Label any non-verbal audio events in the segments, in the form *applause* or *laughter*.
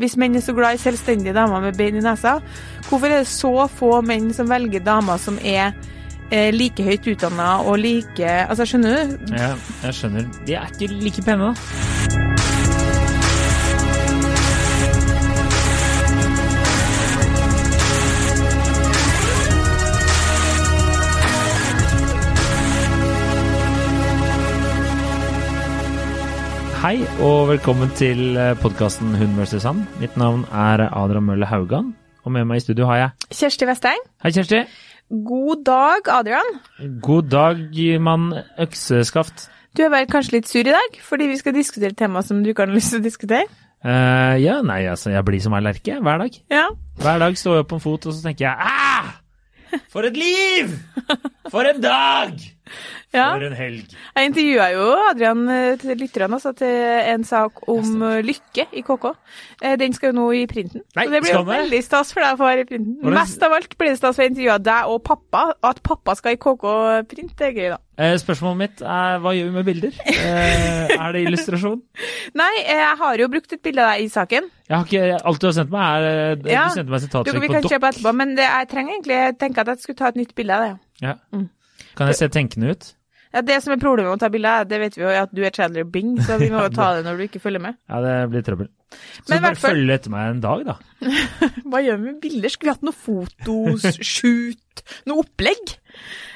Hvis menn er så glad i selvstendige damer med bein i nesa, hvorfor er det så få menn som velger damer som er eh, like høyt utdanna og like Altså, skjønner du? Ja, jeg skjønner. De er ikke like pene, da. Hei og velkommen til podkasten Hun vs. han. Mitt navn er Adrian Mølle Haugan, og med meg i studio har jeg Kjersti Vesteng. Hei, Kjersti. God dag, Adrian. God dag, mann økseskaft. Du er vel kanskje litt sur i dag, fordi vi skal diskutere et tema som du ikke har lyst til å diskutere? Uh, ja, nei, altså, jeg blir som ei lerke hver dag. Ja. Hver dag står jeg på en fot, og så tenker jeg ah! For et liv! For en dag! Ja. For en helg. Jeg intervjua jo Adrian eh, til lytterne altså, til en sak om eh, lykke i KK. Eh, Den skal jo nå i printen. Nei, så det blir jo det? veldig stas for deg å få være i printen. Hvordan- Mest av alt blir det stas for å intervjue deg og pappa. At pappa skal i KK-print, det er gøy, da. Eh, spørsmålet mitt er hva gjør vi med bilder? Eh, er det illustrasjon? *laughs* Nei, jeg har jo brukt et bilde av deg i saken. Jeg har ikke, alt du har sendt meg, er Ja, Du sendte meg sitatsjekk på dokk. men det, jeg trenger egentlig jeg tenker at jeg skulle ta et nytt bilde av det. Ja. Mm. Kan jeg se tenkende ut? Ja, Det som er problemet med å ta bilder, det vet vi jo, er at du er Chandler Bing, så vi må jo ta *laughs* det når du ikke følger med. Ja, det blir trøbbel. Så bare fall- følg etter meg en dag, da. *laughs* Hva gjør vi med bilder? Skulle vi hatt noe fotoshoot? Noe opplegg?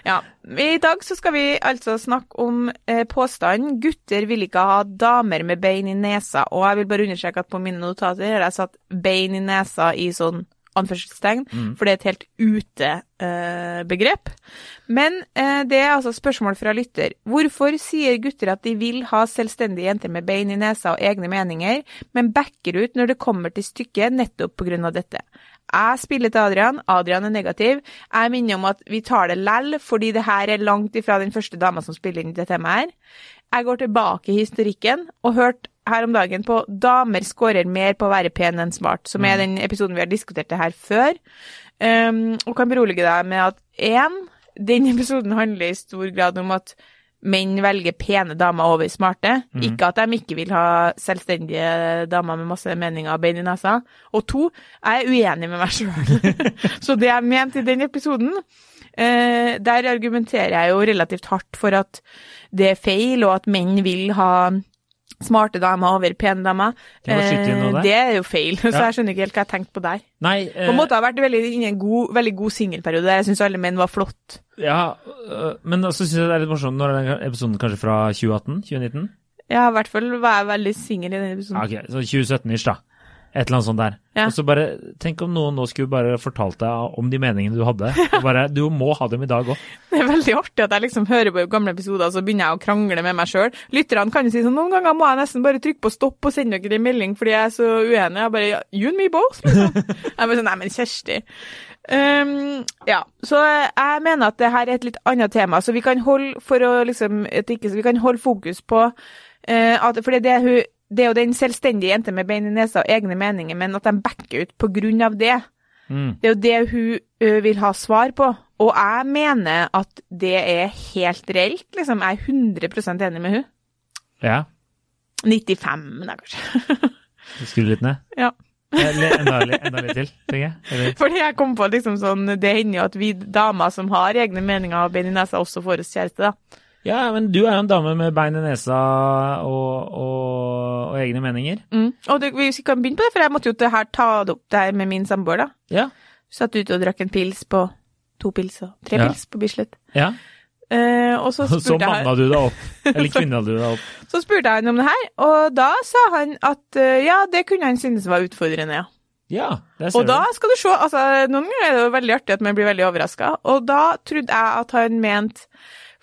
Ja. I dag så skal vi altså snakke om eh, påstanden 'gutter vil ikke ha damer med bein i nesa'. Og jeg vil bare understreke at på mine notater har jeg satt 'bein i nesa' i sånn anførselstegn, for det er et helt ute utebegrep. Men eh, det er altså spørsmål fra lytter. Hvorfor sier gutter at de vil ha selvstendige jenter med bein i nesa og egne meninger, men backer ut når det kommer til stykket nettopp på grunn av dette? Jeg spiller til Adrian, Adrian er negativ. Jeg minner om at vi tar det lell, fordi det her er langt ifra den første dama som spiller inn i det temaet her. Jeg går tilbake i historikken og hørte her om dagen på 'Damer scorer mer på å være pen enn smart', som er den episoden vi har diskutert det her før. Um, og kan berolige deg med at én, den *laughs* episoden handler i stor grad om at menn velger pene damer over smarte. Ikke at de ikke vil ha selvstendige damer med masse meninger og bein i nesa. Og to, jeg er uenig med meg sjøl. *laughs* Så det jeg mente i den episoden, Uh, der argumenterer jeg jo relativt hardt for at det er feil, og at menn vil ha smarte damer over pene damer. Noe Eh, det er jo feil, *laughs* så jeg skjønner ikke helt hva jeg tenkte på der. Nei, På eh, en måte har vært veldig inne i en god, veldig god singelperiode jeg syns alle menn var flott. ja, øh, men så syns jeg det er litt morsomt når den episoden kanskje fra 2018? 2019? Ja, i hvert fall var jeg veldig singel i den episoden. Ok, så 2017-ish, da. Et eller annet sånt der. Ja. Og så bare, Tenk om noen nå skulle bare fortalt deg om de meningene du hadde. Bare, Du må ha dem i dag òg. *laughs* Det er veldig artig at jeg liksom hører på gamle episoder, så begynner jeg å krangle med meg sjøl. Lytterne kan jo si sånn noen ganger må jeg nesten bare trykke på stopp og sende dere en melding fordi jeg er så uenig. Jeg bare You and me both, liksom. *laughs* Jeg bare sånn Nei, men Kjersti. Um, ja, så jeg mener at det her er et litt annet tema, så vi kan holde for å liksom ikke, Vi kan holde fokus på uh, at For det er, hun, det er jo den selvstendige jente med bein i nesa og egne meninger, men at de backer ut på grunn av det. Mm. Det er jo det hun vil ha svar på. Og jeg mener at det er helt reelt, liksom. Jeg er 100% enig med hun. Ja. 95, da, kanskje. Skru litt ned. ja. Enda, enda litt til, tenker jeg. Eller, Fordi jeg kom på liksom sånn Det hender jo at vi damer som har egne meninger og bein i nesa, også får oss kjæreste, da. Ja, men du er jo en dame med bein i nesa og, og, og egne meninger. Mm. Og det, vi kan begynne på det, for jeg måtte jo det her ta det opp det her med min samboer, da. Ja. Satt ute og drakk en pils på To pils og tre Ja. pils på Bislett. ja. Eh, og så *laughs* Så manna du deg opp. Eller *laughs* kvinna du deg opp. Så spurte jeg han om det her, og da sa han at eh, ja, det kunne han synes var utfordrende, ja. Ja, det ser Og da skal du se, altså noen ganger er det jo veldig artig at man blir veldig overraska, og da trodde jeg at han mente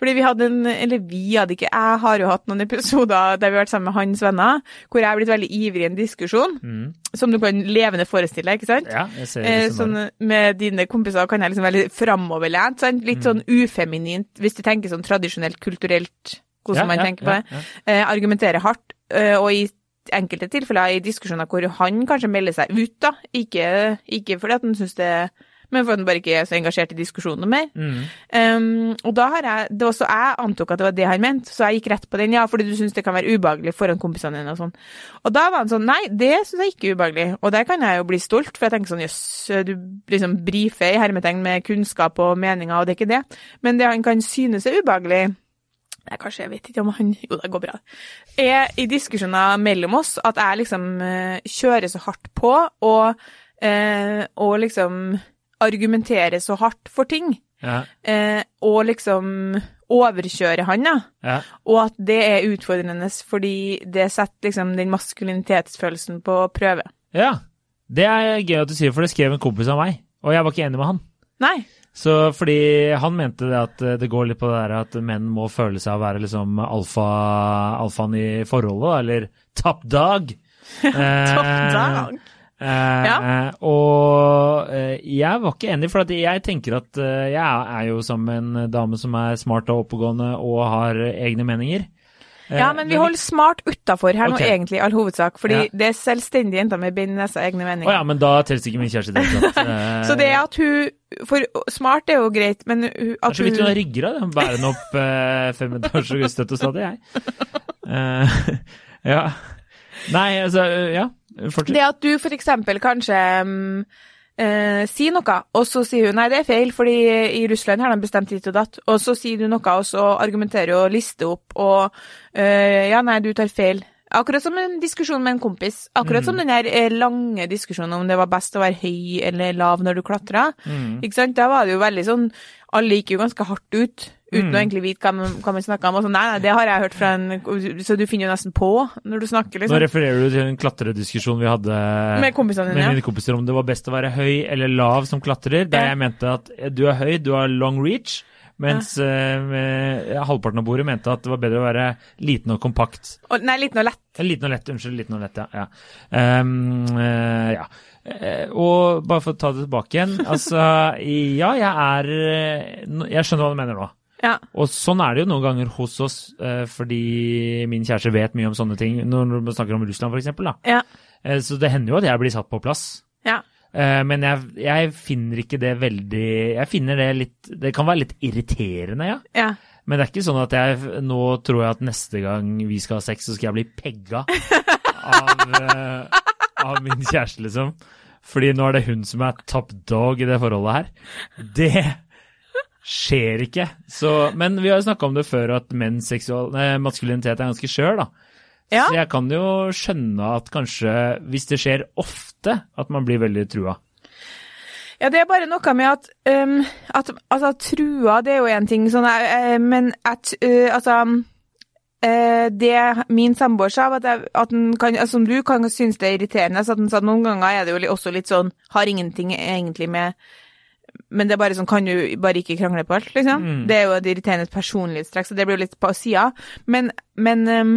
fordi vi hadde en, eller vi hadde ikke, jeg har jo hatt noen episoder der vi har vært sammen med hans venner, hvor jeg har blitt veldig ivrig i en diskusjon, Mm. som du kan levende forestille ikke sant? Ja, jeg ser det Eh, sånn, med dine kompiser kan jeg liksom være litt framoverlent, sant? litt sånn ufeminint, hvis du tenker sånn tradisjonelt, kulturelt, hvordan man tenker på det. Eh, argumentere hardt, eh, og i enkelte tilfeller i diskusjoner hvor han kanskje melder seg ut, da. Ikke, ikke fordi at han syns det men for at den bare ikke er så engasjert i diskusjonen mer. Mm. Um, og da har jeg det var så Jeg antok at det var det han mente, så jeg gikk rett på den, ja, fordi du syns det kan være ubehagelig foran kompisene dine og sånn. Og da var han sånn, nei, det syns jeg ikke er ubehagelig, og der kan jeg jo bli stolt, for jeg tenker sånn, jøss, du liksom brifer i hermetegn med kunnskap og meninger, og det er ikke det. Men det han kan synes er ubehagelig, Nei, kanskje, jeg vet ikke om han Jo, det går bra. Er i diskusjoner mellom oss at jeg liksom eh, kjører så hardt på og, eh, og liksom argumenterer så hardt for ting. Ja. Eh, og liksom overkjøre han, da. Ja. Og at det er utfordrende fordi det setter liksom den maskulinitetsfølelsen på prøve. ja. Det er gøy at du sier, for det skrev en kompis av meg, og jeg var ikke enig med han. Nei. Så fordi han mente det at eh, det går litt på det der at menn må føle seg å være liksom alfa, alfaen i forholdet, eller top dog. Topp Eh, Eh, Ja. Og eh, jeg var ikke enig, for at jeg tenker at eh, jeg er jo som en dame som er smart og oppegående og har egne meninger. Eh, Ja, men vi holder smart utafor her nå, egentlig, i all hovedsak. Fordi Ja. det er selvstendige jenter med bind i nesa, egne Å meninger. ja, men da teller ikke min kjæreste det. *laughs* Eh, Så det er at hun For smart er jo greit, men hun, Det at er så vidt hun har ryggrad. jeg. Opp eh, fem etasjer støtt og stadig, jeg. *laughs* Eh, *laughs* ja. Nei, altså Ja, fortsett. Det at du eksempel kanskje um, eh, sier noe, og så sier hun nei, det er feil, fordi i Russland har de bestemt ditt og datt, og så sier du noe, og så argumenterer og lister opp, og eh, ja, nei, du tar feil. Akkurat som en diskusjon med en kompis. Akkurat Mm. som den her eh, lange diskusjonen om det var best å være høy eller lav når du klatra. Mm. Ikke sant? Da var det jo veldig sånn Alle gikk jo ganske hardt ut, uten Mm. å egentlig vite hva man, hva man snakker om. Og så, nei, nei, det har jeg hørt fra en Så du finner jo nesten på når du snakker, Nå liksom. refererer du til en klatrediskusjon vi hadde Med kompisene med mine kompiser om det var best å være høy eller lav som klatrer, der jeg mente at du er høy, du har long reach, mens ja. uh, halvparten av bordet mente at det var bedre å være liten og kompakt. Og, nei, liten og lett. Liten og lett, unnskyld. Liten og lett, ja. ja. Um, uh, ja. Uh, og bare for å ta det tilbake igjen, *laughs* altså Ja, jeg er Jeg skjønner hva du mener nå. Ja. Og sånn er det jo noen ganger hos oss, eh, fordi min kjæreste vet mye om sånne ting. Når man snakker om Russland, eksempel. Ja. Eh, Så det hender jo at jeg blir satt på plass. Ja. Eh, Men jeg, jeg finner ikke det veldig Jeg finner det litt Det kan være litt irriterende, ja. ja. Men det er ikke sånn at jeg nå tror jeg at neste gang vi skal ha sex, så skal jeg bli pegga *laughs* av, av min kjæreste, liksom. Fordi nå er det hun som er top dog i det forholdet her. Det skjer ikke. Så, men vi har jo snakka om det før, at menns maskulinitet er ganske skjør, da. Ja. Så jeg kan jo skjønne at kanskje, hvis det skjer ofte, at man blir veldig trua. Ja, det er bare noe med at, um, at Altså, trua, det er jo én ting, sånn, uh, men at uh, Altså eh, Det min samboer sa, at, jeg, at kan, altså, som du kan synes det er irriterende, så at den sa noen ganger er det jo også litt sånn Har ingenting egentlig med men det er bare sånn, kan du bare ikke krangle på alt, liksom? Mm. Det er jo et irriterende personlighetstrekk, så det blir jo litt på sida. Men, men um,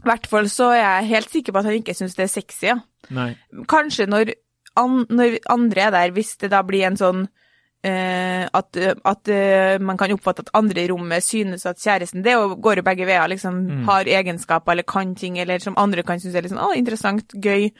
i hvert fall så er jeg helt sikker på at han ikke syns det er sexy, ja. Nei. Kanskje når, an, når andre er der, hvis det da blir en sånn uh, at, at uh, man kan oppfatte at andre i rommet synes at kjæresten Det går jo begge veier, liksom Mm. har egenskaper eller kan ting, eller som andre kan synes er litt sånn å, interessant, gøy.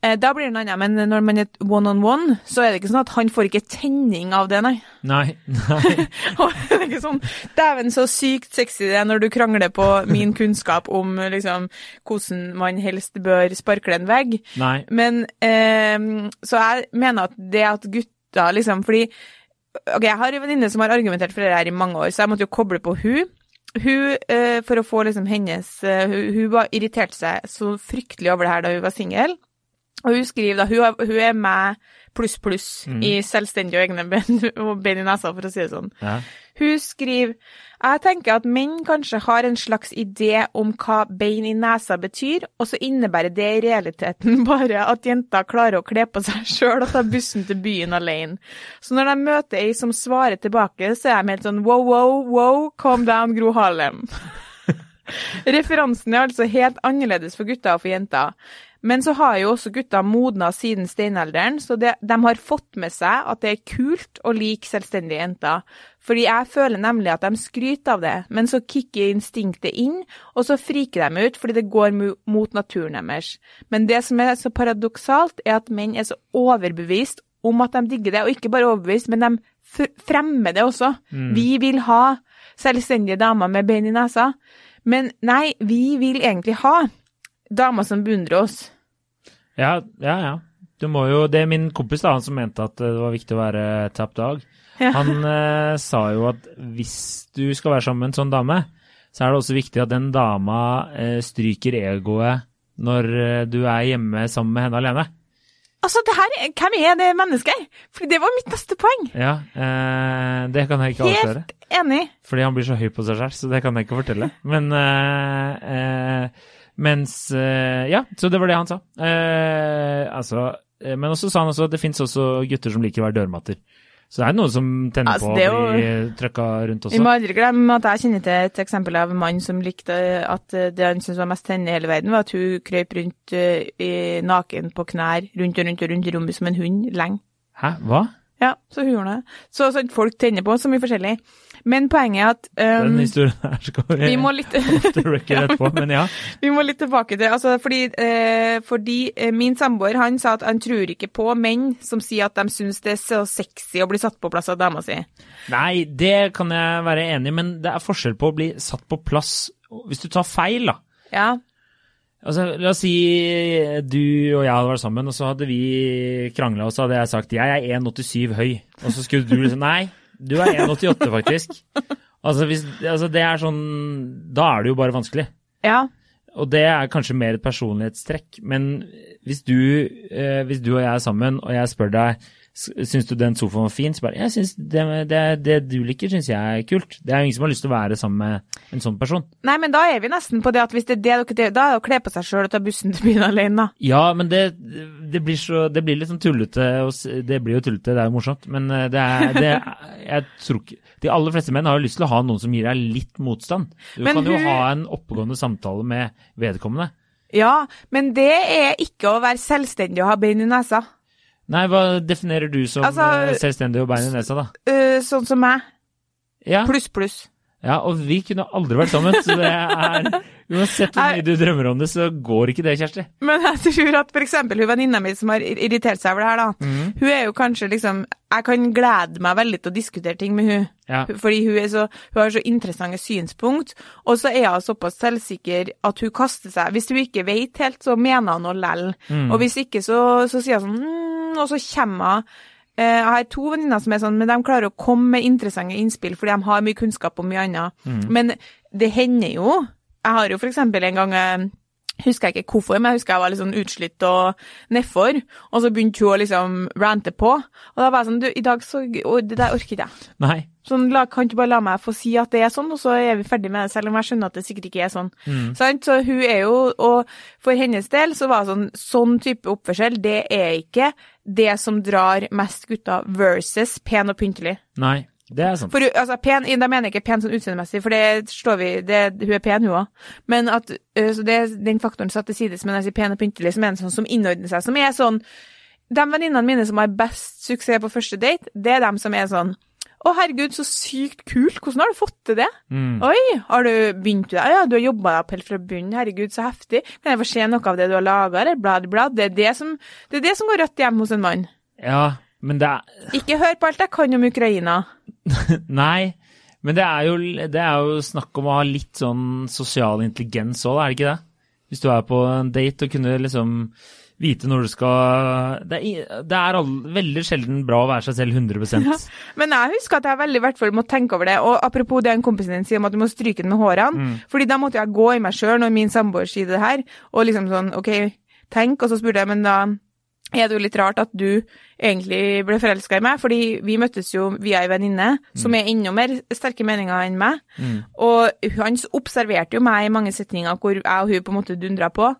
Eh, da blir det noe annet. Men når man er one on one, så er det ikke sånn at han får ikke tenning av det, nei. Nei. Nei. *laughs* Og det er ikke sånn Dæven, så sykt sexy det er når du krangler på min kunnskap om liksom hvordan man helst bør sparkle en vegg. Nei. Men eh, Så jeg mener at det at gutter liksom Fordi Ok, jeg har en venninne som har argumentert for det her i mange år, så jeg måtte jo koble på hun. Hun, eh, for å få liksom hennes eh, Hun, hun var irriterte seg så fryktelig over det her da hun var singel. Og hun skriver da Hun, hun er med pluss, pluss mm. i selvstendig og egne ben, og ben i nesa, for å si det sånn. Ja. Hun skriver Jeg tenker at menn kanskje har en slags idé om hva bein i nesa betyr, og så innebærer det i realiteten *laughs* bare at jenter klarer å kle på seg sjøl og ta bussen til byen alene. Så når de møter ei som svarer tilbake, så er de helt sånn wow, wow, wow, calm down, Gro Harlem. *laughs* Referansen er altså helt annerledes for gutter og for jenter. Men så har jo også gutta modna siden steinalderen, så det, de har fått med seg at det er kult å like selvstendige jenter. Fordi jeg føler nemlig at de skryter av det, men så kicker instinktet inn, og så friker de ut fordi det går mot naturen deres. Men det som er så paradoksalt, er at menn er så overbevist om at de digger det, og ikke bare overbevist, men de fremmer det også. Mm. Vi vil ha selvstendige damer med bein i nesa. Men nei, vi vil egentlig ha damer som beundrer oss. Ja, ja, ja. Du må jo, Det er min kompis da, han som mente at det var viktig å være top dog. Ja. Han eh, sa jo at hvis du skal være sammen med en sånn dame, så er det også viktig at den dama eh, stryker egoet når eh, du er hjemme sammen med henne alene. Altså, det her, er- hvem er det mennesket? For det var mitt neste poeng. Ja, eh, det kan jeg ikke avsløre. Helt enig. Fordi han blir så høy på seg selv, så det kan jeg ikke fortelle. Men eh, eh, Mens eh, Ja, så det var det han sa. Eh, altså eh, Men også sa han også at det fins også gutter som liker å være dørmatter. Så det er noe som tenner Altså, på å jo- bli trøkka rundt Vi også. må aldri glemme at jeg kjenner til et eksempel av en mann som likte at det han syntes var mest tennende i hele verden, var at hun krøp rundt eh, i, naken på knær rundt og rundt og rundt i rommet som en hund lenge. Hæ, hva? Ja, så hun gjorde det. Så, så folk tenner på så mye forskjellig. Men poenget er at Den um, historien her skal vi vi må litt *laughs* *laughs* etterpå, men ja. Vi må litt tilbake til altså fordi, eh, fordi eh, min samboer han sa at han tror ikke på menn som sier at de syns det er så sexy å bli satt på plass av dama si. Nei, det kan jeg være enig i, men det er forskjell på å bli satt på plass hvis du tar feil, da. Ja. Altså, La oss si du og jeg hadde vært sammen, og så hadde vi krangla, og så hadde jeg sagt jeg er 1,87 høy, og så skulle du liksom Nei, du er 1,88 faktisk. Altså, hvis, altså det er sånn Da er det jo bare vanskelig. Ja. Og det er kanskje mer et personlighetstrekk, men hvis du, eh, hvis du og jeg er sammen, og jeg spør deg "S- Syns du den sofaen var fin? Så bare Jeg synes det, det, det du liker, syns jeg er kult. Det er jo ingen som har lyst til å være sammen med en sånn person. Nei, men da er vi nesten på det at hvis det er det dere da er det å kle på seg sjøl og ta bussen til byen alene, da. Ja, men det, det, blir, så, det blir litt sånn tullete. Det blir jo tullete, det er jo morsomt. Men eh, det er, det er Jeg tror ikke De aller fleste menn har jo lyst til å ha noen som gir deg litt motstand. Du Men kan jo hun- ha en oppegående samtale med vedkommende. Ja, men det er ikke å være selvstendig og ha bein i nesa. Nei, hva definerer du som Altså, eh, selvstendig og bein i nesa, da? Eh, sånn som meg. Ja, Pluss, pluss. Ja, og vi kunne aldri vært sammen, så det er Uansett hvor mye du drømmer om det, så går ikke det, Kjersti. Men jeg tror at eksempel hun venninna mi som har irritert seg over det her, da. Mm. Hun er jo kanskje liksom Jeg kan glede meg veldig til å diskutere ting med hun. Ja. Fordi hun, så, hun har så interessante synspunkt, og så er hun såpass selvsikker at hun kaster seg. Hvis hun ikke vet helt, så mener hun noe lell. Mm. Og hvis ikke, så, så sier hun sånn mm, Og så kommer hun Jeg har to venninner som er sånn, men de klarer å komme med interessante innspill, fordi de har mye kunnskap om mye annet. Mm. Men det hender jo Jeg har jo for eksempel en gang eh, Husker jeg ikke hvorfor, men jeg husker jeg var litt sånn utslitt og nedfor. Og så begynte hun å liksom rante på. Og da var jeg sånn Du, i dag så og Det der orker ikke jeg. Nei. Sånn, la, kan du bare la meg få si at det er sånn, og så er vi ferdig med det, selv om jeg skjønner at det sikkert ikke er sånn. Mm. Sant? Så hun er jo Og for hennes del så var det sånn Sånn type oppførsel, det er ikke det som drar mest gutter versus pen og pyntelig. Nei. Det er sant. For altså, pen, Da mener jeg ikke pen sånn utseendemessig, for det slår vi det, Hun er pen, hun òg. Men at så det den faktoren satt til sides, men jeg sier pen og pyntelig, som er en sånn som innordner seg. Som er sånn De venninnene mine som har best suksess på første date, det er dem som er sånn Å, herregud, så sykt kult. Hvordan har du fått til det? Mm. Oi, har du begynt med det? Ja, du har jobba deg opp helt fra bunnen. Herregud, så heftig. Kan jeg få se noe av det du har laga, eller blad, blad? Det er det som, det er det som går rødt hjem hos en mann. Ja, men det er Ikke hør på alt jeg kan om Ukraina. *laughs* Nei, men det er, jo, det er jo snakk om å ha litt sånn sosial intelligens òg, er det ikke det? Hvis du er på en date og kunne liksom vite når du skal Det er, det er all, veldig sjelden bra å være seg selv 100 Ja. Men jeg husker at jeg veldig i hvert fall måtte tenke over det. Og apropos det en kompisen din sier om at du må stryke den med hårene. fordi da måtte jeg gå i meg sjøl når min samboer sier det her, og liksom sånn OK, tenk. Og så spurte jeg, men da er det jo litt rart at du egentlig ble forelska i meg, fordi vi møttes jo via ei venninne som er enda mer sterke meninger enn meg. Mm. Og han observerte jo meg i mange setninger hvor jeg og hun på en måte dundra på.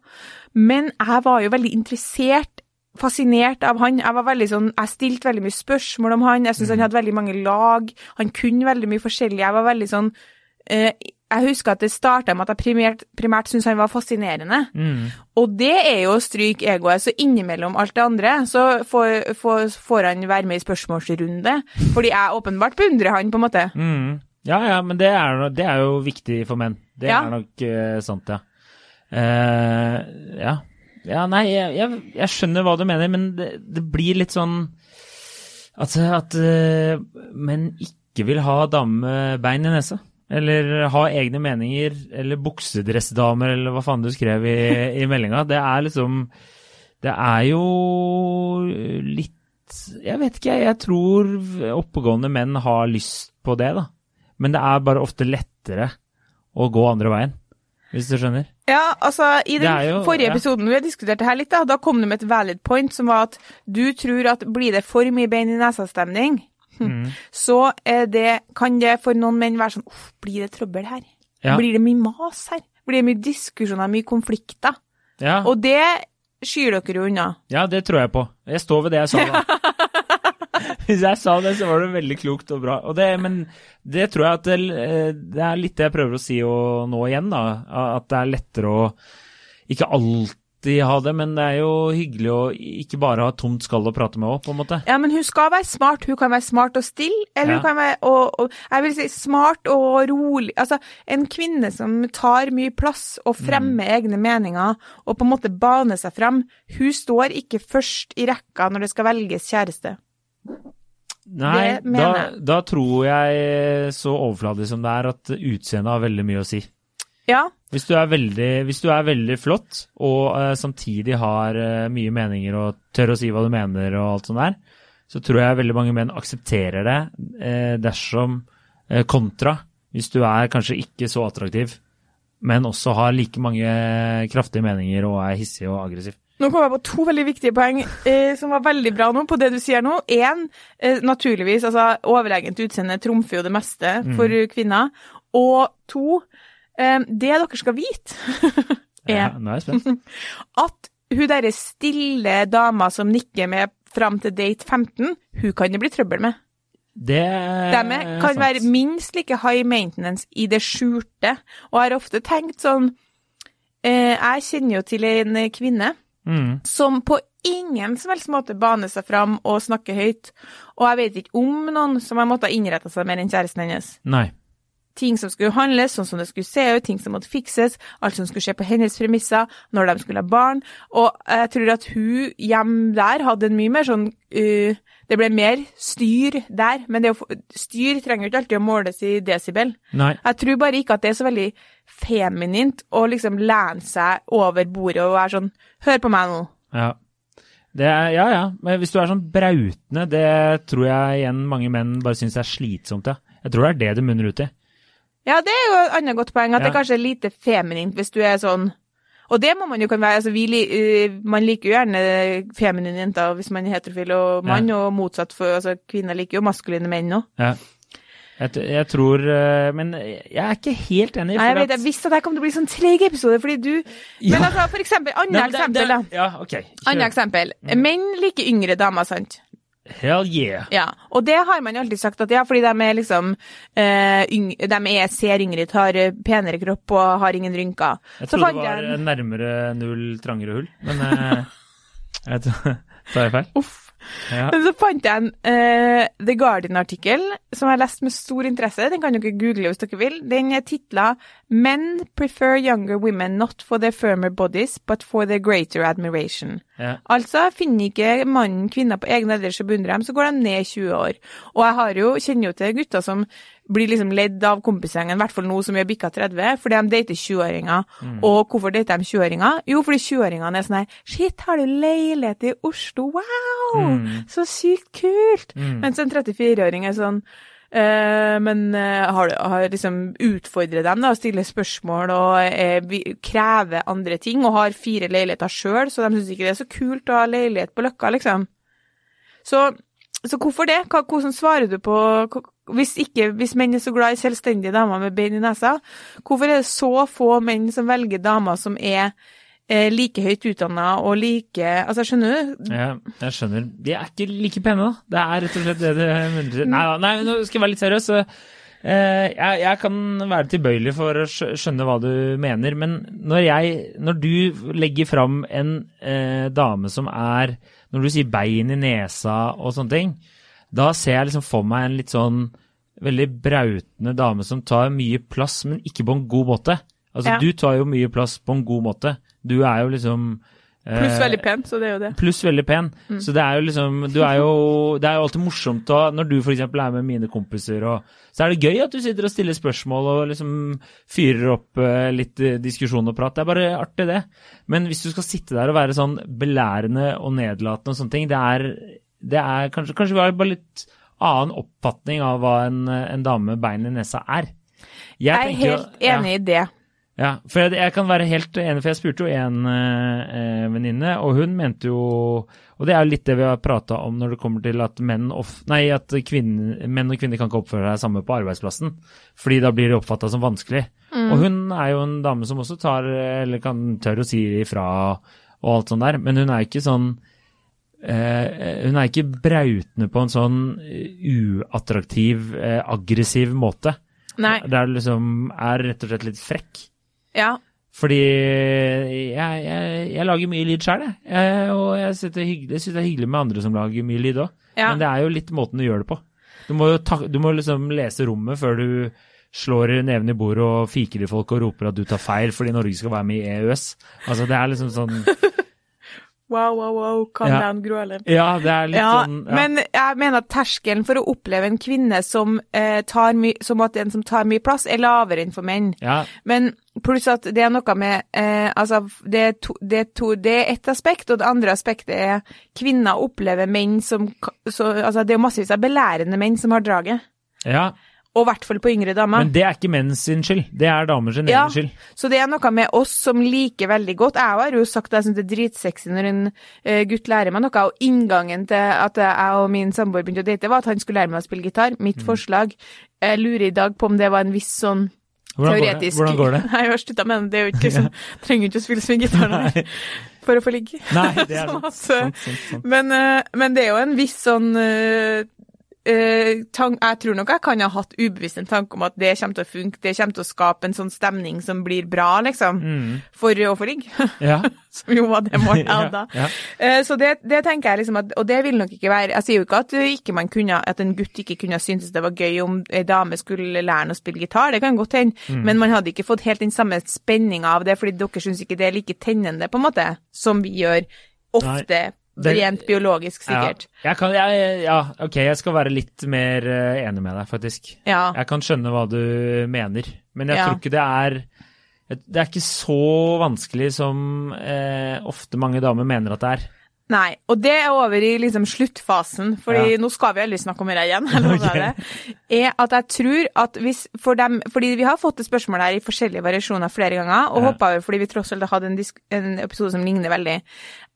Men jeg var jo veldig interessert, fascinert av han. Jeg var veldig sånn, jeg stilte veldig mye spørsmål om han. Jeg syntes han hadde veldig mange lag. Han kunne veldig mye forskjellig. Jeg var veldig sånn eh, Jeg husker at det starta med at jeg primært, primært syntes han var fascinerende. Mm. Og det er jo å stryke egoet. Så innimellom alt det andre, så får, får, får han være med i spørsmålsrunde. Fordi jeg åpenbart beundrer han, på en måte. Mm. Ja, ja, men det er, det er jo viktig for menn. Det Ja. er nok uh, sant, ja. Uh, ja. Ja, nei, jeg, jeg, jeg skjønner hva du mener, men det, det blir litt sånn At, at uh, menn ikke vil ha dame med bein i nesa. Eller ha egne meninger, eller buksedressdamer, eller hva faen du skrev i, i meldinga. Det er liksom Det er jo litt Jeg vet ikke, jeg. Tror oppegående menn har lyst på det, da. Men det er bare ofte lettere å gå andre veien, hvis du skjønner? Ja, altså i den jo, forrige ja. episoden vi har diskutert det her litt, da, da kom du med et valid point som var at du tror at blir det for mye bein i nesa-stemning, Mm. så er det, kan det for noen menn være sånn uff, blir det trøbbel her? Ja. Blir det mye mas her? Blir det mye diskusjoner, mye konflikter? Ja. Og det skyr dere jo unna. ja, det tror jeg på. Jeg står ved det jeg sa, da. *laughs* Hvis jeg sa det, så var det veldig klokt og bra. Og det, men det tror jeg at det, det er litt det jeg prøver å si nå igjen, da. At det er lettere å ikke alltid ha det, men det er jo hyggelig å ikke bare ha tomt skall å prate med òg, på en måte. Ja, men hun skal være smart. Hun kan være smart og stille, eller Ja. hun kan være og, og, Jeg vil si smart og rolig. Altså, en kvinne som tar mye plass og fremmer Mm. egne meninger og på en måte baner seg frem, hun står ikke først i rekka når det skal velges kjæreste. Nei, da, da tror jeg, så overfladisk som det er, at utseendet har veldig mye å si. Ja, Hvis du er veldig, du er veldig flott, og uh, samtidig har uh, mye meninger og tør å si hva du mener og alt sånt der, så tror jeg veldig mange menn aksepterer det uh, dersom kontra hvis du er kanskje ikke så attraktiv, men også har like mange kraftige meninger og er hissig og aggressiv. Nå kom jeg på to veldig viktige poeng eh, som var veldig bra nå på det du sier nå. Én, eh, naturligvis, altså overlegent utseende trumfer jo det meste for kvinner. Og to, det dere skal vite, *laughs* er *laughs* at hun derre stille dama som nikker med fram til date 15, hun kan det bli trøbbel med. Det De er kan sant. være minst like high maintenance i det skjulte. Og har ofte tenkt sånn eh, Jeg kjenner jo til en kvinne Mm. som på ingen som helst måte baner seg fram og snakker høyt. Og jeg vet ikke om noen som har måttet innrette seg mer enn kjæresten hennes. Nei. Ting som skulle handles, sånn som det skulle se ut, ting som måtte fikses, alt som skulle skje på hennes premisser, når de skulle ha barn. Og jeg tror at hun hjemme der hadde en mye mer sånn uh, Det ble mer styr der, men det å styr trenger jo ikke alltid å måles i desibel. Nei. Jeg tror bare ikke at det er så veldig feminint å liksom lene seg over bordet og være sånn Hør på meg nå. Ja. Det er, ja, ja. Men hvis du er sånn brautende, det tror jeg igjen mange menn bare syns er slitsomt. Ja. Jeg tror det er det det munner ut i. Ja, det er jo et annet godt poeng, at det Ja. kanskje er lite feminint hvis du er sånn Og det må man jo kan være. altså vi, øh, Man liker jo gjerne feminine jenter hvis man er heterofil og mann, og motsatt for altså Kvinner liker jo maskuline menn òg. Ja. Jeg, jeg tror eh, Men jeg er ikke helt enig. Nei, jeg vet, jeg visste at det kom til å bli sånn treg episode, fordi du Ja. Men altså, for eksempel, annet det- eksempel, da. det- Ja, ok. Kjør. Annet eksempel. Menn liker yngre damer, sant? Hell yeah. Ja, og det har man jo alltid sagt at ja, fordi de er liksom eh, yng, De er, ser yngre ut, har eh, penere kropp og har ingen rynker. Jeg Så trodde det var jeg nærmere null trangere hull, men eh, *laughs* jeg tar jeg feil? Uff. Ja. Men så fant jeg en uh, The Guardian-artikkel som jeg har lest med stor interesse. Den kan dere google hvis dere vil. Den er titla 'Men prefer younger women not for their firmer bodies, but for their greater admiration'. Ja. Altså, finner ikke mannen kvinner på egne alder som beundrer dem, så går de ned i 20 år. Og jeg har jo, kjenner jo til gutter som blir liksom ledd av kompisgjengen, i hvert fall nå som vi har bikka 30, fordi de dater 20-åringer. Og hvorfor dater de 20-åringer? Jo, fordi 20-åringene er sånn her Shit, har du leilighet i Oslo? Wow! Så sykt kult! Mens en 34-åring er sånn Uh, men uh, har, har liksom utfordret dem da, stiller spørsmål og uh, krever andre ting, og har fire leiligheter sjøl, så de syns ikke det er så kult å ha leilighet på Løkka, liksom. Så, så hvorfor det? Hva, hvordan svarer du på hvis, ikke, hvis menn er så glad i selvstendige damer med bein i nesa, hvorfor er det så få menn som velger damer som er eh, like høyt utdanna og like Altså, skjønner du? Ja, jeg skjønner. De er ikke like pene, da. Det er rett og slett det det til. Nei, nei, nå skal jeg være litt seriøs. eh, jeg, jeg kan være tilbøyelig for å skjønne hva du mener, men når, jeg, når du legger fram en eh, dame som er Når du sier bein i nesa og sånne ting, da ser jeg liksom for meg en litt sånn veldig brautende dame som tar mye plass, men ikke på en god måte. Altså, Ja. du tar jo mye plass på en god måte. Du er jo liksom Pluss Eh, veldig pen, så det er jo det. Pluss veldig pen. Mm. Så det er jo liksom du er jo, Det er jo alltid morsomt å, når du f.eks. er med mine kompiser, og, så er det gøy at du sitter og stiller spørsmål og liksom fyrer opp eh, litt eh, diskusjon og prat. Det er bare artig, det. Men hvis du skal sitte der og være sånn belærende og nedlatende og sånne ting, det er, det er kanskje, kanskje vi har bare litt annen oppfatning av hva en, en dame med bein i nesa er. Jeg er helt jo- helt enig i det. Ja, for jeg, jeg kan være helt enig, for jeg spurte jo en eh, venninne, og hun mente jo Og det er jo litt det vi har prata om når det kommer til at menn, of, nei, at kvinner, menn og kvinner kan ikke oppføre seg samme på arbeidsplassen. Fordi da blir det oppfatta som vanskelig. Og hun er jo en dame som også tar, eller kan tørre å si ifra og alt sånt der, men hun er ikke sånn eh, Hun er ikke brautende på en sånn eh, uattraktiv, eh, aggressiv måte. Nei. Der liksom er rett og slett litt frekk. Ja. Fordi jeg, jeg, jeg lager mye lyd sjøl, jeg. Og jeg syns det, det er hyggelig med andre som lager mye lyd òg. Ja. Men det er jo litt måten du gjør det på. Du må ta, du må liksom lese rommet før du slår neven i bordet og fiker i folk og roper at du tar feil fordi Norge skal være med i EØS. Altså det er liksom sånn Wow, wow, wow, calm Ja. down, Gro Ja, det er litt Ja, sånn ja. men jeg mener at terskelen for å oppleve en kvinne som, eh, tar my som som tar mye plass, er lavere enn for menn. ja, Men pluss at det er noe med eh, Altså, det er, to, det, er to, det er ett aspekt, og det andre aspektet er kvinner opplever menn som så, Altså, det er massevis av belærende menn som har draget. ja. Og i hvert fall på yngre damer. Men det er ikke menn sin skyld. Det er damer sin Ja. egen skyld. Så det er noe med oss som liker veldig godt. Jeg har jo sagt at jeg syns det er dritsexy når en eh, gutt lærer meg noe, og inngangen til at jeg og min samboer begynte å date, var at han skulle lære meg å spille gitar. Mitt Mm. forslag. Jeg lurer i dag på om det var en viss sånn Hvordan går teoretisk Hvordan går det? *laughs* Nei, jeg har slutta med det. Det er jo ikke *laughs* sånn Trenger ikke å spille så mye gitar nei, for å få ligge. Nei, det er *laughs* Sånn sant. sånn, sant, sant, sant. Men, eh, men det er jo en viss sånn eh, eh, tank, Jeg tror nok jeg kan ha hatt ubevisst en tanke om at det kommer til å funke, det kommer til å skape en sånn stemning som blir bra, liksom. Mm. For å få ligge. Ja. Som jo var det målet *laughs* jeg hadde. ja. Eh, Så det, det tenker jeg liksom at, og det vil nok ikke være Jeg sier jo ikke at, ikke man kunne, at en gutt ikke kunne syntes det var gøy om ei dame skulle lære ham å spille gitar, det kan godt hende, Mm. men man hadde ikke fått helt den samme spenninga av det, fordi dere syns ikke det er like tennende, på en måte, som vi gjør ofte, det- rent biologisk, sikkert. Ja. Kan, jeg, ja, ok, jeg skal være litt mer eh, enig med deg, faktisk. Ja. Jeg kan skjønne hva du mener, men jeg Ja. tror ikke det er Det er ikke så vanskelig som eh, ofte mange damer mener at det er. Nei, og det er over i liksom sluttfasen, fordi Ja. nå skal vi aldri snakke om det igjen, *laughs* jeg lover Ok. det, er at jeg tror at hvis for dem, fordi vi har fått det spørsmålet her i forskjellige variasjoner flere ganger, og Ja. hoppa over fordi vi tross alt har hatt en, en episode som ligner veldig.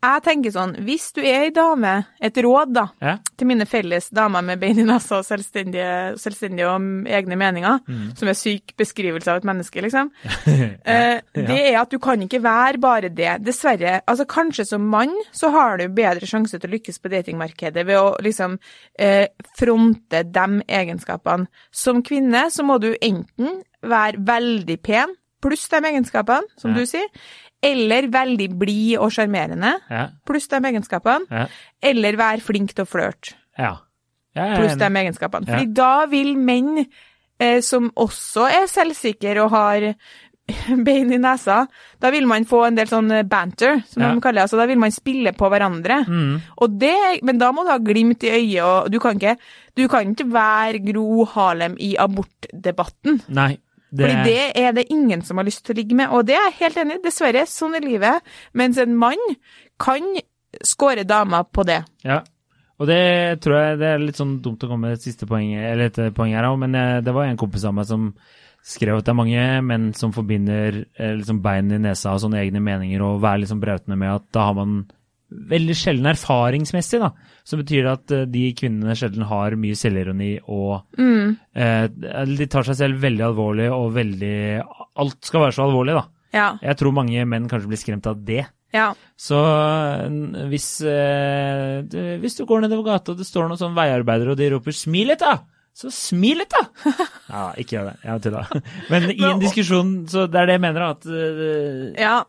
Jeg tenker sånn, hvis du er ei dame, et råd da, Ja? til mine felles damer med bein i nesa og selvstendige, selvstendige og egne meninger, Mm. som er syk beskrivelse av et menneske, liksom. *laughs* Eh, det er at du kan ikke være bare det. Dessverre. Altså Kanskje som mann så har du bedre sjanse til å lykkes på datingmarkedet ved å liksom eh, fronte de egenskapene. Som kvinne så må du enten være veldig pen, pluss de egenskapene, som Ja. du sier, eller veldig blid og sjarmerende, Ja. pluss de egenskapene, Ja. eller være flink til å flørte ja. Pluss de egenskapene. Fordi da vil menn eh, som også er selvsikre og har *laughs* bein i nesa, da vil man få en del sånn banter, som Ja. de kaller det. Altså, da vil man spille på hverandre. Mm. Og det, men da må du ha glimt i øyet, og du kan ikke, du kan ikke være Gro Harlem i abortdebatten. Nei. Det, Fordi det er det ingen som har lyst til å ligge med, og det er jeg helt enig i. Dessverre, sånn er livet. Mens en mann kan skåre damer på det. Ja. Og det tror jeg det er litt sånn dumt å komme med et siste poeng, eller et poeng her òg, men eh, det var en kompis av meg som skrev at det er mange menn som forbinder eh, liksom bein i nesa og sånne egne meninger og være liksom brautende med at da har man veldig sjelden erfaringsmessig, da. Så betyr at eh, de kvinnene sjelden har mye selvironi og Mm. eh, De tar seg selv veldig alvorlig og veldig Alt skal være så alvorlig, da. Ja. Jeg tror mange menn kanskje blir skremt av det. Ja. Så hvis, eh, hvis du går nedover gata og det står noen sånne veiarbeidere og de roper 'smil litt', da! Så smil litt, da! *laughs* Ja, ikke gjør det. Jeg tulla. Men i en diskusjon, så det er det jeg mener, at uh, Ja.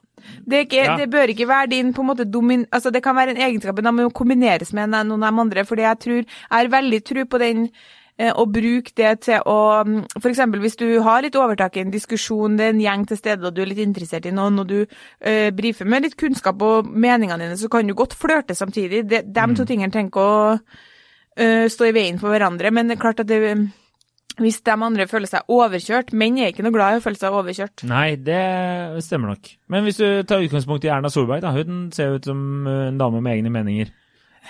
Det, ikke, Ja. det bør ikke være din på en måte domin... Altså, det kan være en egenskap, men den må kombineres med noen av de andre, fordi jeg tror Jeg har veldig tro på den eh, og bruk det til å F.eks. For eksempel hvis du har litt overtak i en diskusjon, det er en gjeng til stede, og du er litt interessert i noen, og du eh, brifer med litt kunnskap og meningene dine, så kan du godt flørte samtidig. De, de to tingene trenger ikke å eh, stå i veien for hverandre, men det er klart at det hvis de andre føler seg overkjørt Menn er ikke noe glad i å føle seg overkjørt. Nei, det stemmer nok. Men hvis du tar utgangspunkt i Erna Solberg, da. Hun ser ut som uh, en dame med egne meninger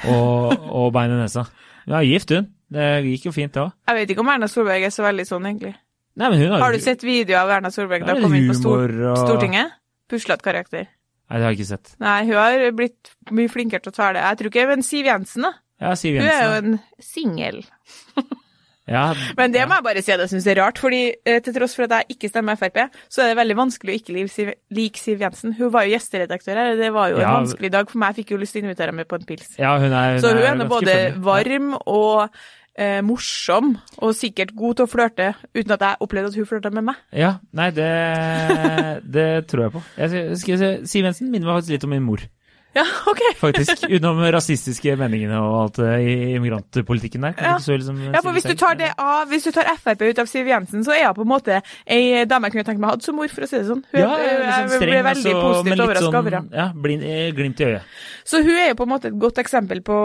og, *laughs* og bein i nesa. Hun er gift, hun. Det gikk jo fint, det òg. Jeg vet ikke om Erna Solberg er så veldig sånn, egentlig. Nei, har Har du sett video av Erna Solberg da hun kom inn på Stor og- Stortinget? Puslete karakter. Nei, det har jeg ikke sett. Nei, hun har blitt mye flinkere til å tale. Jeg tror ikke Men Siv Jensen, da. Ja, Siv Hun er jo en singel. *laughs* Ja, Men det må jeg bare si at jeg syns er rart, fordi eh, til tross for at jeg ikke stemmer Frp, så er det veldig vanskelig å ikke like Siv, Jensen. Hun var jo gjesteredaktør her, og det var jo Ja. en vanskelig dag for meg. Jeg fikk jo lyst til å invitere henne med på en pils. ja hun er, Så hun er nå både funny. varm og eh, morsom, og sikkert god til å flørte, uten at jeg opplevde at hun flørta med meg. Ja, nei, det, *laughs* det tror jeg på. Jeg skal, skal Siv Jensen minner meg faktisk litt om min mor, Ja, *laughs* OK. faktisk. Utenom rasistiske meningene og alt det i immigrantpolitikken der. Ja. Så liksom Ja, for hvis du tar det av, hvis du tar Frp ut av Siv Jensen, så er hun på en måte ei dame jeg kunne tenkt meg hatt som mor, for å si det sånn. Hun, ja, jeg streng, ble veldig altså, positivt overraska sånn, over henne. Ja, blind, eh, glimt i øyet. Så hun er jo på en måte et godt eksempel på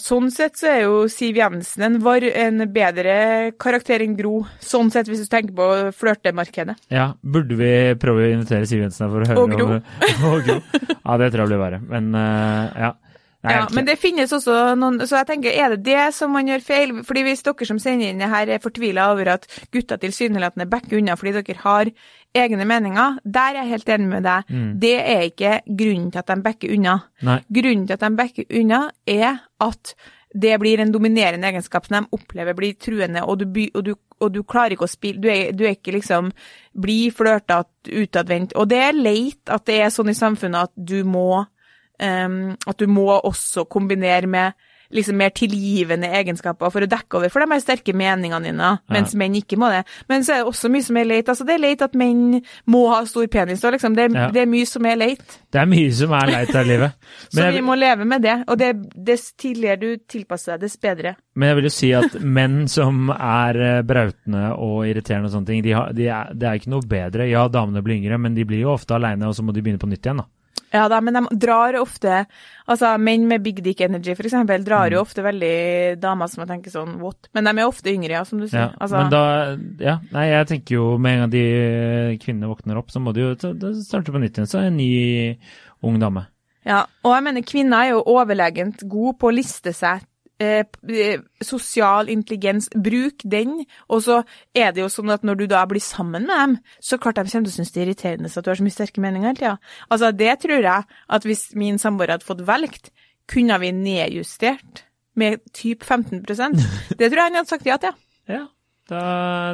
Sånn sett så er jo Siv Jensen en, var, en bedre karakter enn Gro. Sånn sett, hvis du tenker på flørtemarkedet. Ja, burde vi prøve å invitere Siv Jensen her for å høre Og Gro. om *laughs* Og Gro. Ja, det tror jeg blir verre. Men eh, ja. Nei, Ja, men det finnes også noen Så jeg tenker, er det det som man gjør feil? Fordi hvis dere som sender inn det her er fortvila over at gutta tilsynelatende backer unna fordi dere har egne meninger, der er jeg helt enig med deg. Mm. Det er ikke grunnen til at de backer unna. Nei. Grunnen til at de backer unna, er at det blir en dominerende egenskap som de opplever blir truende, og du, by- og du, og du klarer ikke å spille Du er, du er ikke liksom bli flørtete, utadvendt. Og det er leit at det er sånn i samfunnet at du må em, At du må også kombinere med liksom mer tilgivende egenskaper for å dekke over for de her sterke meningene dine, mens menn ikke må det. Men så er det også mye som er leit. Altså, det er leit at menn må ha stor penis, liksom, det, Ja. det er mye som er leit. Det er mye som er leit her i livet. *laughs* Så jeg, vi må leve med det. Og det, dess tidligere du tilpasser deg, dess bedre. men jeg vil jo si at menn som er eh, brautende og irriterende og sånne ting, de har, de er, det er ikke noe bedre. Ja, damene blir yngre, men de blir jo ofte aleine, og så må de begynne på nytt igjen, da. Ja da, men de drar ofte Altså, menn med big dick energy, for eksempel, drar jo ofte veldig damer som jeg tenker sånn what? Men de er ofte yngre, ja, som du sier. Ja, altså, Men da Ja, nei, jeg tenker jo med en gang de kvinnene våkner opp, så må de jo starte på nytt igjen. Så er en ny ung dame. Ja, og jeg mener kvinner er jo overlegent gode på å liste seg eh, eh, sosial intelligens. Bruk den, og så er det jo sånn at når du da blir sammen med dem, så klart de kommer til å synes det er irriterende at du har så mye sterke meninger hele tida. Altså, det tror jeg at hvis min samboer hadde fått valgt, kunne vi nedjustert med typ 15% *laughs* Det tror jeg han hadde sagt ja til. Ja, da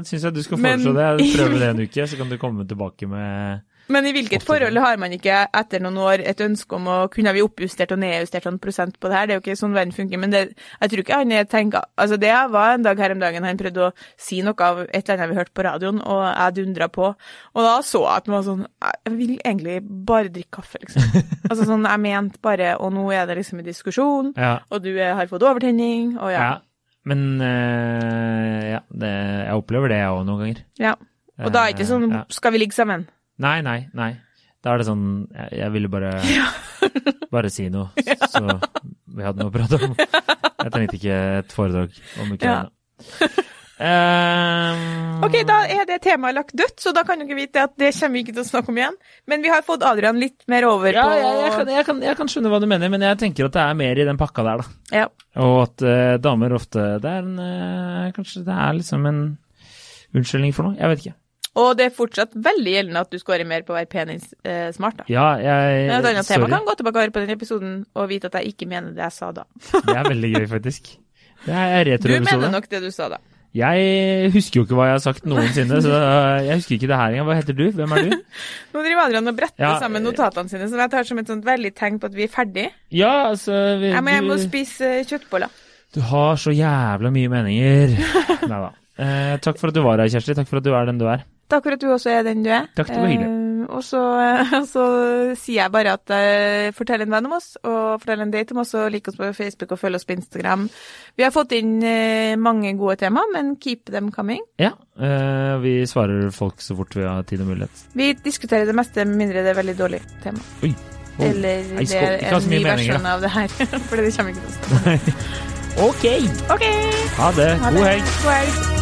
syns jeg du skal Men- foreslå det. Prøve det en *laughs* uke, så kan du komme tilbake med Men i hvilket forhold har man ikke etter noen år et ønske om å kunne vi oppjustert og nedjustert noen prosent på det her? Det er jo ikke sånn verden funker. Men det, jeg tror ikke han er tenker Altså, det var en dag her om dagen han prøvde å si noe av et eller annet vi hørte på radioen, og jeg dundra på. Og da så jeg at han var sånn Jeg vil egentlig bare drikke kaffe, liksom. *laughs* altså sånn, jeg mente bare Og nå er det liksom en diskusjon, Ja. og du er- har fått overtenning, og ja. ja. Men øh, ja, det, jeg opplever det jeg òg noen ganger. ja. Og da er det ikke sånn Ja. Skal vi ligge sammen? Nei, nei, nei. Da er det sånn Jeg, jeg ville bare *laughs* Bare si noe, så vi hadde noe å prate om. Jeg trengte ikke et foredrag om Ukraina. Ehm, Ok, da er det temaet lagt dødt, så da kan dere vite at det kommer vi ikke til å snakke om igjen. Men vi har fått Adrian litt mer over ja, på jeg, jeg, kan, jeg, kan, jeg kan skjønne hva du mener, men jeg tenker at det er mer i den pakka der, da. Ja. Og at uh, damer ofte Det er en uh, Kanskje det er liksom en unnskyldning for noe? Jeg vet ikke. Og det er fortsatt veldig gjeldende at du scorer mer på å være penis-smart, da. Ja, jeg Men et annet tema kan gå tilbake og høre på den episoden og vite at jeg ikke mener det jeg sa da. *laughs* Det er veldig gøy, faktisk. Det er Du mener nok det du sa da. Jeg husker jo ikke hva jeg har sagt noensinne, så eh, *laughs* jeg husker ikke det her engang. Hva heter du? Hvem er du? *laughs* Nå driver Adrian og bretter Ja, sammen notatene sine, som jeg tar som et sånt veldig tegn på at vi er ferdig. Ja, altså vi, Jeg må jeg må spise eh, kjøttboller. du har så jævla mye meninger. Nei da. Eh, takk for at du var her, Kjersti. Takk for at du er den du er. Takk for at du også er den du er. Takk, det var hyggelig. Eh, og så, *laughs* og så sier jeg bare at eh, fortell en venn om oss, og fortell en date om oss, og lik oss på Facebook og følg oss på Instagram. Vi har fått inn eh, mange gode tema, men keep them coming. Ja, eh, vi svarer folk så fort vi har tid og mulighet. Vi diskuterer det meste, mindre det er veldig dårlig tema. Oi. Oh. Eller det er en ny versjon av det her. *laughs* For det kommer ikke til å stå. *laughs* Ok, ha det. Ha God helg. God helg.